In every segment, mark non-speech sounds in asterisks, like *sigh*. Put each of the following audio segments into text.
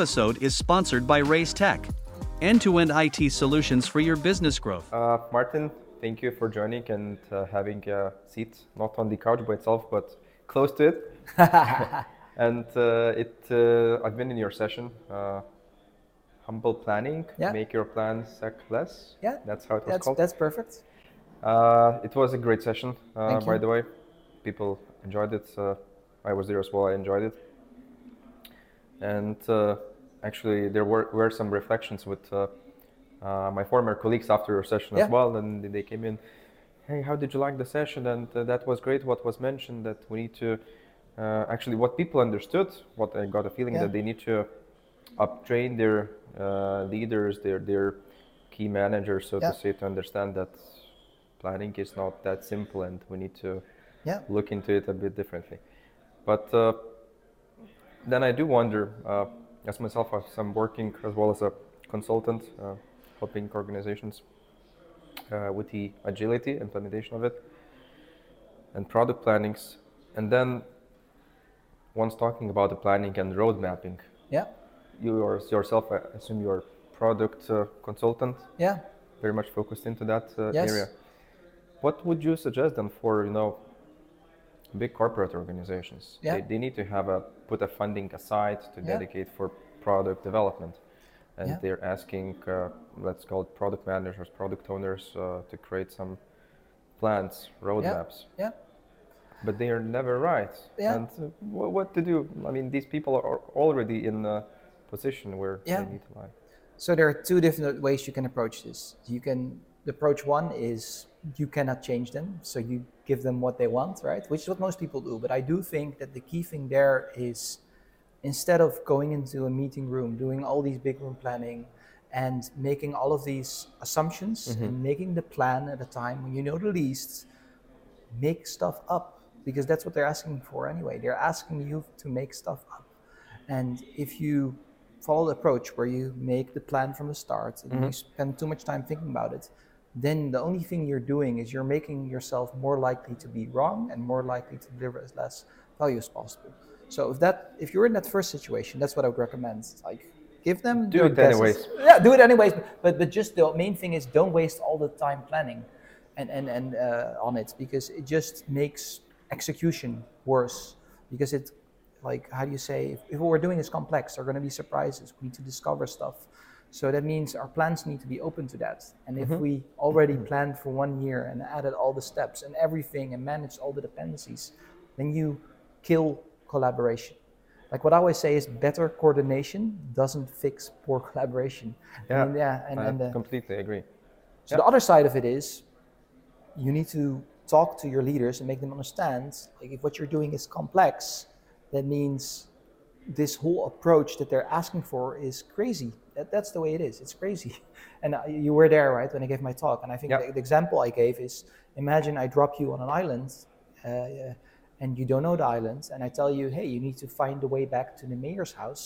episode is sponsored by Reiz Tech, end to end IT solutions for your business growth. Uh, Maarten, thank you for joining and uh, having a seat, not on the couch by itself, but close to it. *laughs* and uh, it, uh, I've been in your session. Uh, humble planning, Yeah. make your plans suck less. Yeah, that's how it was That's called. that's perfect. Uh, it was a great session, uh, by the way. People enjoyed it. Uh, I was there as well. I enjoyed it. And uh, actually, there were, were some reflections with uh, uh, my former colleagues after your session Yeah. as well. And they came in, hey, how did you like the session? And uh, that was great. What was mentioned that we need to uh, actually, what people understood, what I got a feeling Yeah. that they need to uptrain their uh, leaders, their their key managers, so Yeah. to say, to understand that planning is not that simple, and we need to Yeah. look into it a bit differently. But uh, then I do wonder, uh, as myself, as I'm working as well as a consultant, uh, helping organizations uh, with the agility implementation of it and product plannings, and then once talking about the planning and road mapping, Yeah. you are yourself, I assume you're product uh, consultant, Yeah. very much focused into that uh, Yes. area. What would you suggest then for you know big corporate organizations? Yeah. They, they need to have a put a funding aside to Yeah. dedicate for product development, and Yeah. they're asking uh, let's call it product managers, product owners uh, to create some plans, roadmaps. Yeah. But they are never right. Yeah. And uh, wh- what to do? I mean, these people are already in a position where Yeah. they need to lie. So there are two different ways you can approach this. You can approach one is you cannot change them, so you give them what they want, right? Which is what most people do. But I do think that the key thing there is instead of going into a meeting room, doing all these big room planning and making all of these assumptions mm-hmm. and making the plan at a time when you know the least, make stuff up because that's what they're asking for anyway. They're asking you to make stuff up. And if you follow the approach where you make the plan from the start and you mm-hmm. spend too much time thinking about it, then the only thing you're doing is you're making yourself more likely to be wrong and more likely to deliver as less value as possible. So if that if you're in that first situation, that's what I would recommend. Like give them Do it guesses. anyways. Yeah, do it anyways. But but just the main thing is don't waste all the time planning and and and uh, on it because it just makes execution worse because it like how do you say if, if what we're doing is complex there are going to be surprises we need to discover stuff so that means our plans need to be open to that. And if we already planned for one year and added all the steps and everything and managed all the dependencies then you kill collaboration. Like what i always say is better coordination doesn't fix poor collaboration. Yeah, mean, yeah and, I and uh, completely agree. so the other side of it is you need to talk to your leaders and make them understand like if what you're doing is complex, that means this whole approach that they're asking for is crazy. That, that's the way it is. It's crazy. *laughs* And uh, you were there, right, when I gave my talk. And I think Yeah. the, the example I gave is imagine I drop you on an island uh, and you don't know the island, and I tell you, hey, you need to find the way back to the mayor's house.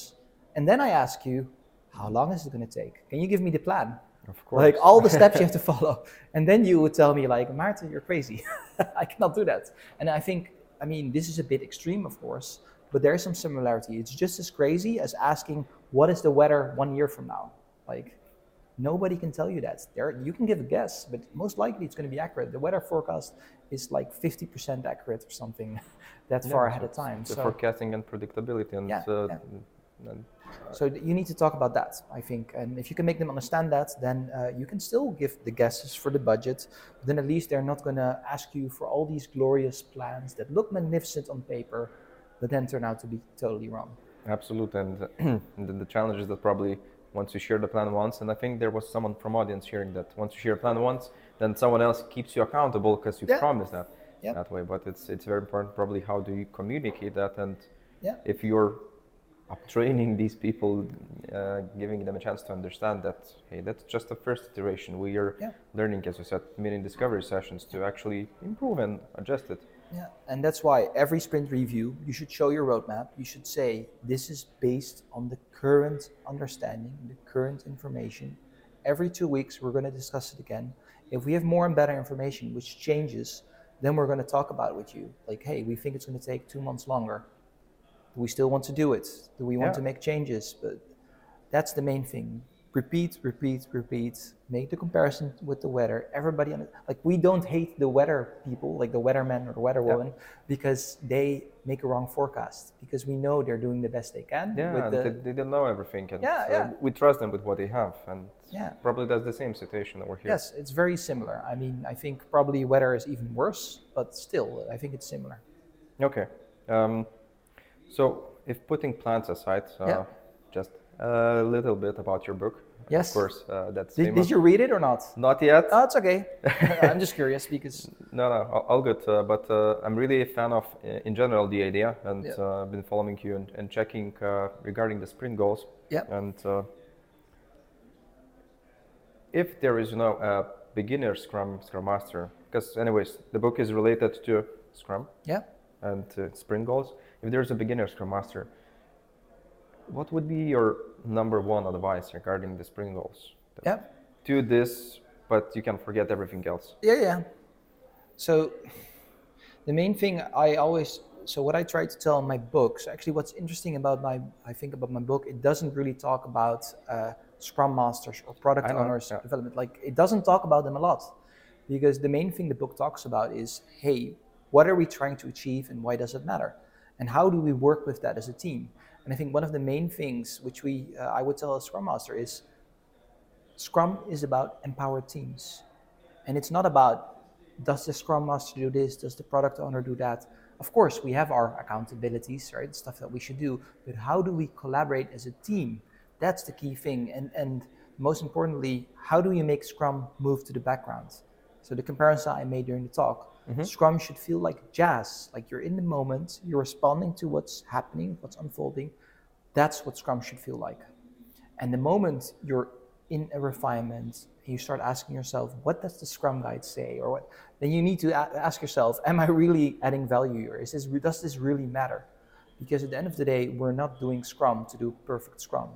And then I ask you, how long is it going to take? Can you give me the plan? Of course. Like all the steps you have to *laughs* follow. And then you would tell me, like, Maarten, you're crazy. *laughs* I cannot do that. And I think, I mean, this is a bit extreme, of course, but there is some similarity. It's just as crazy as asking, what is the weather one year from now? Like, nobody can tell you that. There, you can give a guess, but most likely it's going to be accurate. The weather forecast is like 50% accurate or something *laughs* that far ahead of time. the So- forecasting and predictability and, Yeah, uh, yeah. and so you need to talk about that, I think. And if you can make them understand that, then uh, you can still give the guesses for the budget. But then at least they're not going to ask you for all these glorious plans that look magnificent on paper, but then turn out to be totally wrong. Absolute and *clears throat* the, the challenge is that probably once you share the plan once and i think there was someone from audience sharing that once you share a plan once then someone else keeps you accountable because you Yeah. promised that Yeah. that way but it's it's very important probably how do you communicate that and Yeah. if you're up training these people uh, giving them a chance to understand that hey that's just the first iteration we are Yeah. learning as you said many discovery sessions to actually improve and adjust it Yeah, and that's why every sprint review, you should show your roadmap. You should say, this is based on the current understanding, the current information. Every two weeks, we're going to discuss it again. If we have more and better information, which changes, then we're going to talk about it with you. Like, hey, we think it's going to take two months longer. Do we still want to do it? Do we want Yeah. to make changes? But That's the main thing. Repeat, repeat, repeat. Make the comparison with the weather. Everybody, like we don't hate the weather people, like the weatherman or the weatherwoman, because they make a wrong forecast. Because we know they're doing the best they can. Yeah, the, they, they don't know everything, and Yeah, uh, yeah. we trust them with what they have, and Yeah. probably that's the same situation over here. yes, it's very similar. I mean, I think probably weather is even worse, but still, I think it's similar. Okay. Um, so, if putting plants aside, uh, Yeah. just a little bit about your book. Yes. Of course, uh, that's Did, did you read it or not? Not yet. Oh, it's okay. *laughs* I'm just curious because *laughs* No, no, all- all good. Uh, but uh, I'm really a fan of, uh, in general, the idea, and Yeah. uh, I've been following you and, and checking uh, regarding the sprint goals. Yeah. And uh, if there is, you know, a beginner Scrum Scrum Master, because anyways, the book is related to Scrum yeah, and sprint goals. If there's a beginner Scrum Master, what would be your number one advice regarding the sprint goals? yeah. Do this, but you can forget everything else. Yeah, yeah. So the main thing I always so what I try to tell in my books, actually, what's interesting about my I think about my book, it doesn't really talk about uh, Scrum Masters or product owners yeah. development. Like it doesn't talk about them a lot, because the main thing the book talks about is, hey, what are we trying to achieve and why does it matter, and how do we work with that as a team? And I think one of the main things which we uh, I would tell a Scrum Master is, Scrum is about empowered teams. And it's not about does the Scrum Master do this, does the product owner do that. Of course, we have our accountabilities, right? Stuff that we should do, but how do we collaborate as a team? That's the key thing. And and most importantly, how do you make Scrum move to the background? So the comparison I made during the talk, Mm-hmm. Scrum should feel like jazz, like you're in the moment, you're responding to what's happening, what's unfolding. That's what Scrum should feel like. And the moment you're in a refinement, and you start asking yourself, what does the Scrum Guide say, or what? Then you need to a- ask yourself, am I really adding value here? Is this does this really matter? Because at the end of the day, we're not doing Scrum to do perfect Scrum.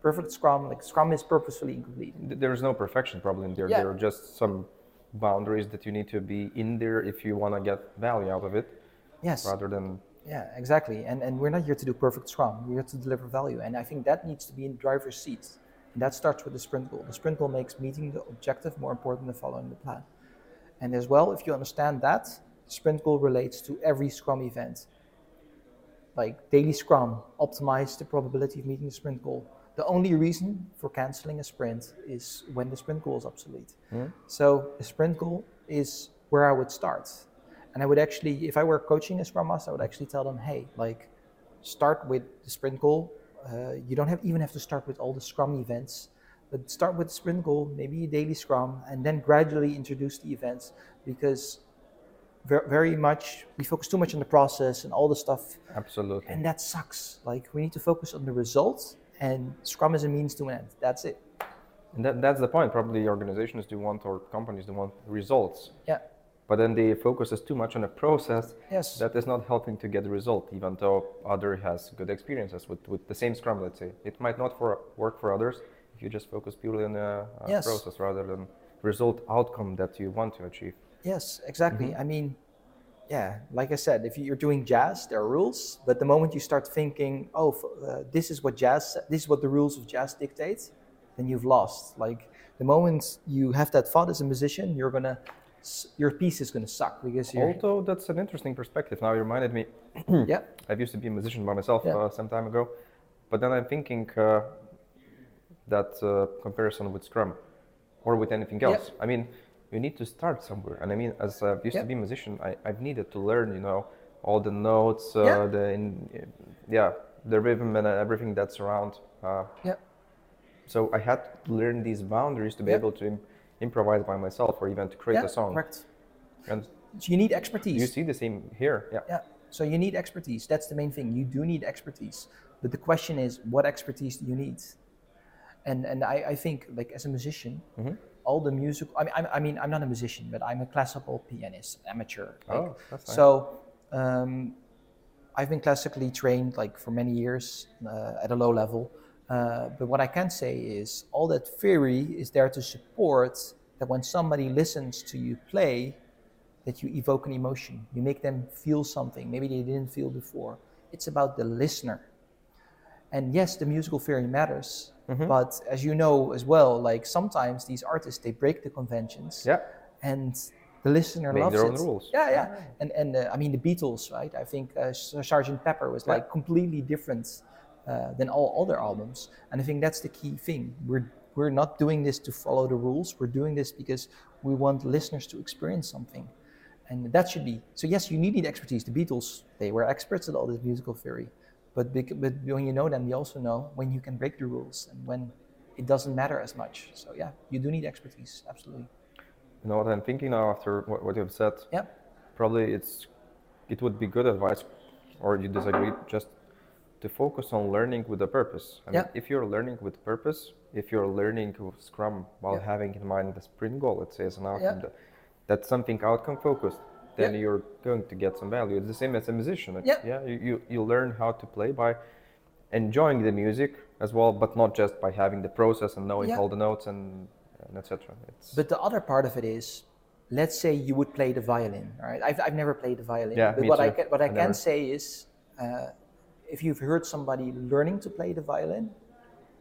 Perfect Scrum, like Scrum, is purposefully incomplete. There's no perfection probably in there. Yeah. There are just some boundaries that you need to be in there if you want to get value out of it, Yes. rather than Yeah, exactly. And and we're not here to do perfect Scrum. We're here to deliver value. And I think that needs to be in the driver's seat. And that starts with the sprint goal. The sprint goal makes meeting the objective more important than following the plan. And as well, if you understand that, the sprint goal relates to every Scrum event. Like daily Scrum, optimize the probability of meeting the sprint goal. The only reason for canceling a sprint is when the sprint goal is obsolete. So the sprint goal is where I would start. And I would actually, if I were coaching a Scrum Master, I would actually tell them, hey, like, start with the sprint goal. Uh, you don't have even have to start with all the Scrum events, but start with the sprint goal, maybe a daily Scrum, and then gradually introduce the events because ver- very much we focus too much on the process and all the stuff, absolutely. and that sucks. Like we need to focus on the result, and Scrum is a means to an end. That's it. And that, that's the point. Probably organizations do want or companies do want results, Yeah. but then they focus us too much on a process Yes. that is not helping to get the result. Even though other has good experiences with, with the same Scrum, let's say it might not for work for others if you just focus purely on the uh, Yes. process rather than result outcome that you want to achieve. Yes, exactly. I mean, yeah, like I said, if you're doing jazz, there are rules. But the moment you start thinking, oh, f- uh, this is what jazz, this is what the rules of jazz dictate, then you've lost. Like the moment you have that thought as a musician, you're gonna, your piece is gonna suck because you're, Although that's an interesting perspective. Now you reminded me. *clears throat* yeah, *clears throat* I used to be a musician by myself Yeah. uh, some time ago, but then I'm thinking uh, that uh, comparison with Scrum or with anything Yeah. else. I mean, you need to start somewhere. And I mean, as I used to be a musician, I, I've needed to learn, you know, all the notes, uh, Yeah. the in, yeah, the rhythm and uh, everything that's around. Uh, yeah, so I had to learn these boundaries to be able to im- improvise by myself or even to create yeah, a song. correct. And So you need expertise. you see the same here. Yeah. Yeah. So you need expertise. That's the main thing. You do need expertise. But the question is, what expertise do you need? And and I, I think like as a musician, Mm-hmm. All the music. I mean, I'm, I mean, I'm not a musician, but I'm a classical pianist, amateur. Like, Oh, that's nice. So um, I've been classically trained like for many years uh, at a low level. Uh, but what I can say is all that theory is there to support that when somebody listens to you play, that you evoke an emotion. You make them feel something maybe they didn't feel before. It's about the listener. And yes, the musical theory matters, Mm-hmm. but as you know as well, like sometimes these artists they break the conventions, Yeah. and the listener Make loves their own it. rules. Yeah, yeah. And and uh, I mean the Beatles, right? I think uh, Sgt. Pepper was like completely different uh, than all other albums, and I think that's the key thing. We're we're not doing this to follow the rules. We're doing this because we want listeners to experience something, and that should be. So yes, you need the expertise. The Beatles, they were experts at all this musical theory, but but when you know them, you also know when you can break the rules and when it doesn't matter as much. So yeah, you do need expertise, absolutely. You know what I'm thinking now after what, what you've said? Yeah. Probably it's it would be good advice, or you disagree, just to focus on learning with a purpose. I mean, Yeah. if you're learning with purpose, if you're learning with Scrum while Yeah. having in mind the sprint goal, let's say as an outcome, Yeah. that's something outcome focused, then Yeah. you're going to get some value. It's the same as a musician. Yeah. Yeah. You, you, you learn how to play by enjoying the music as well, but not just by having the process and knowing Yeah. all the notes and, and etc. But the other part of it is, let's say you would play the violin, right? I've, I've never played the violin. Yeah, but me what I too. can, what I I can never. say is, uh, if you've heard somebody learning to play the violin,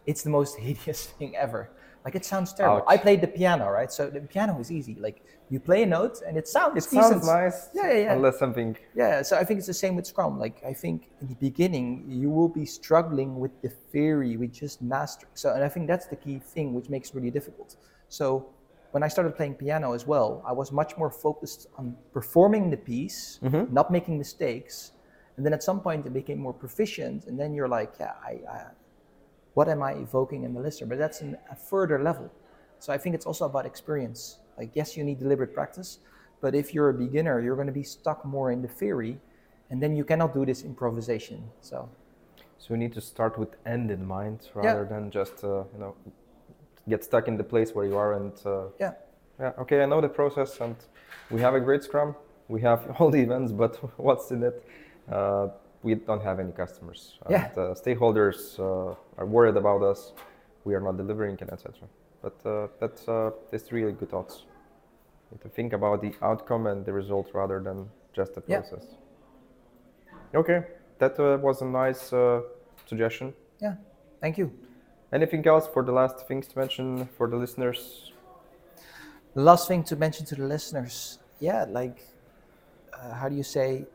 it's the most *laughs* hideous thing ever. Like it sounds terrible. Ouch. I played the piano, right? So the piano is easy. Like you play a note and it sounds it decent. sounds nice. Yeah, yeah, yeah. Unless something Yeah, so I think it's the same with Scrum. Like I think in the beginning you will be struggling with the theory, with just mastering. So and I think that's the key thing which makes it really difficult. So when I started playing piano as well, I was much more focused on performing the piece, mm-hmm. not making mistakes. And then at some point it became more proficient, and then you're like, yeah, I, I what am I evoking in the listener? But that's an, a further level. So I think it's also about experience. Like, yes, you need deliberate practice, but if you're a beginner, you're going to be stuck more in the theory, and then you cannot do this improvisation. So, So you need to start with end in mind rather than just uh, you know get stuck in the place where you are and uh, yeah, yeah okay I know the process and we have a great scrum we have *laughs* all the events but *laughs* what's in it uh, we don't have any customers Yeah. and, uh, stakeholders uh, are worried about us we are not delivering and etc but uh, that's uh, that's really good thoughts to think about the outcome and the result rather than just the process. Yeah. okay that uh, was a nice uh, suggestion yeah. Thank you. Anything else for the last things to mention for the listeners? The last thing to mention to the listeners, yeah, like, uh, how do you say?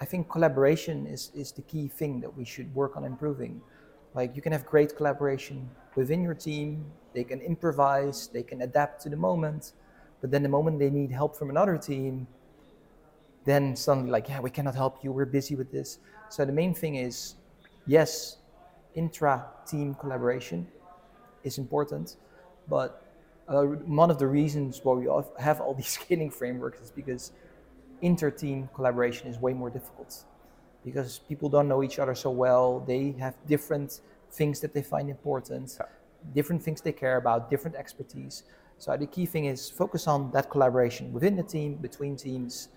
I think collaboration is, is the key thing that we should work on improving. Like, you can have great collaboration within your team, they can improvise, they can adapt to the moment, but then the moment they need help from another team, then suddenly, like, yeah, we cannot help you, we're busy with this. So, the main thing is yes, intra team collaboration is important, but uh, one of the reasons why we have all these *laughs* scaling frameworks is because inter-team collaboration is way more difficult because people don't know each other so well. They have different things that they find important different things they care about different expertise. So the key thing is focus on that collaboration within the team between teams.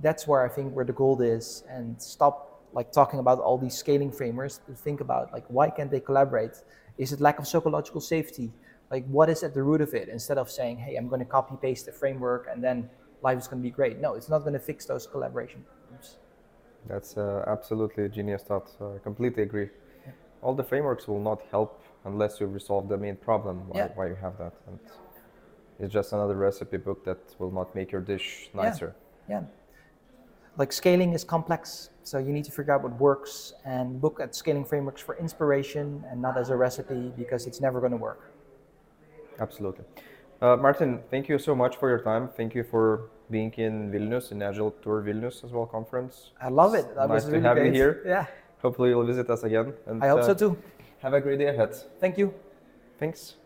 That's where i think where the gold is and stop like talking about all these scaling frameworks to think about like why can't they collaborate? Is it lack of psychological safety? Like what is at the root of it? Instead of saying hey i'm going to copy paste the framework and then life is going to be great no it's not going to fix those collaboration problems That's uh, absolutely a genius thought. I completely agree. All the frameworks will not help unless you resolve the main problem why, Yeah. why you have that. And it's just another recipe book that will not make your dish nicer. yeah like scaling is complex so you need to figure out what works and look at scaling frameworks for inspiration and not as a recipe because it's never going to work Absolutely. Uh, Maarten, thank you so much for your time. Thank you for being in Vilnius, in Agile Tour Vilnius as well conference. i love it that nice was to really have you here. yeah Hopefully you'll visit us again. And, i hope so uh, too Have a great day ahead. thank you Thanks.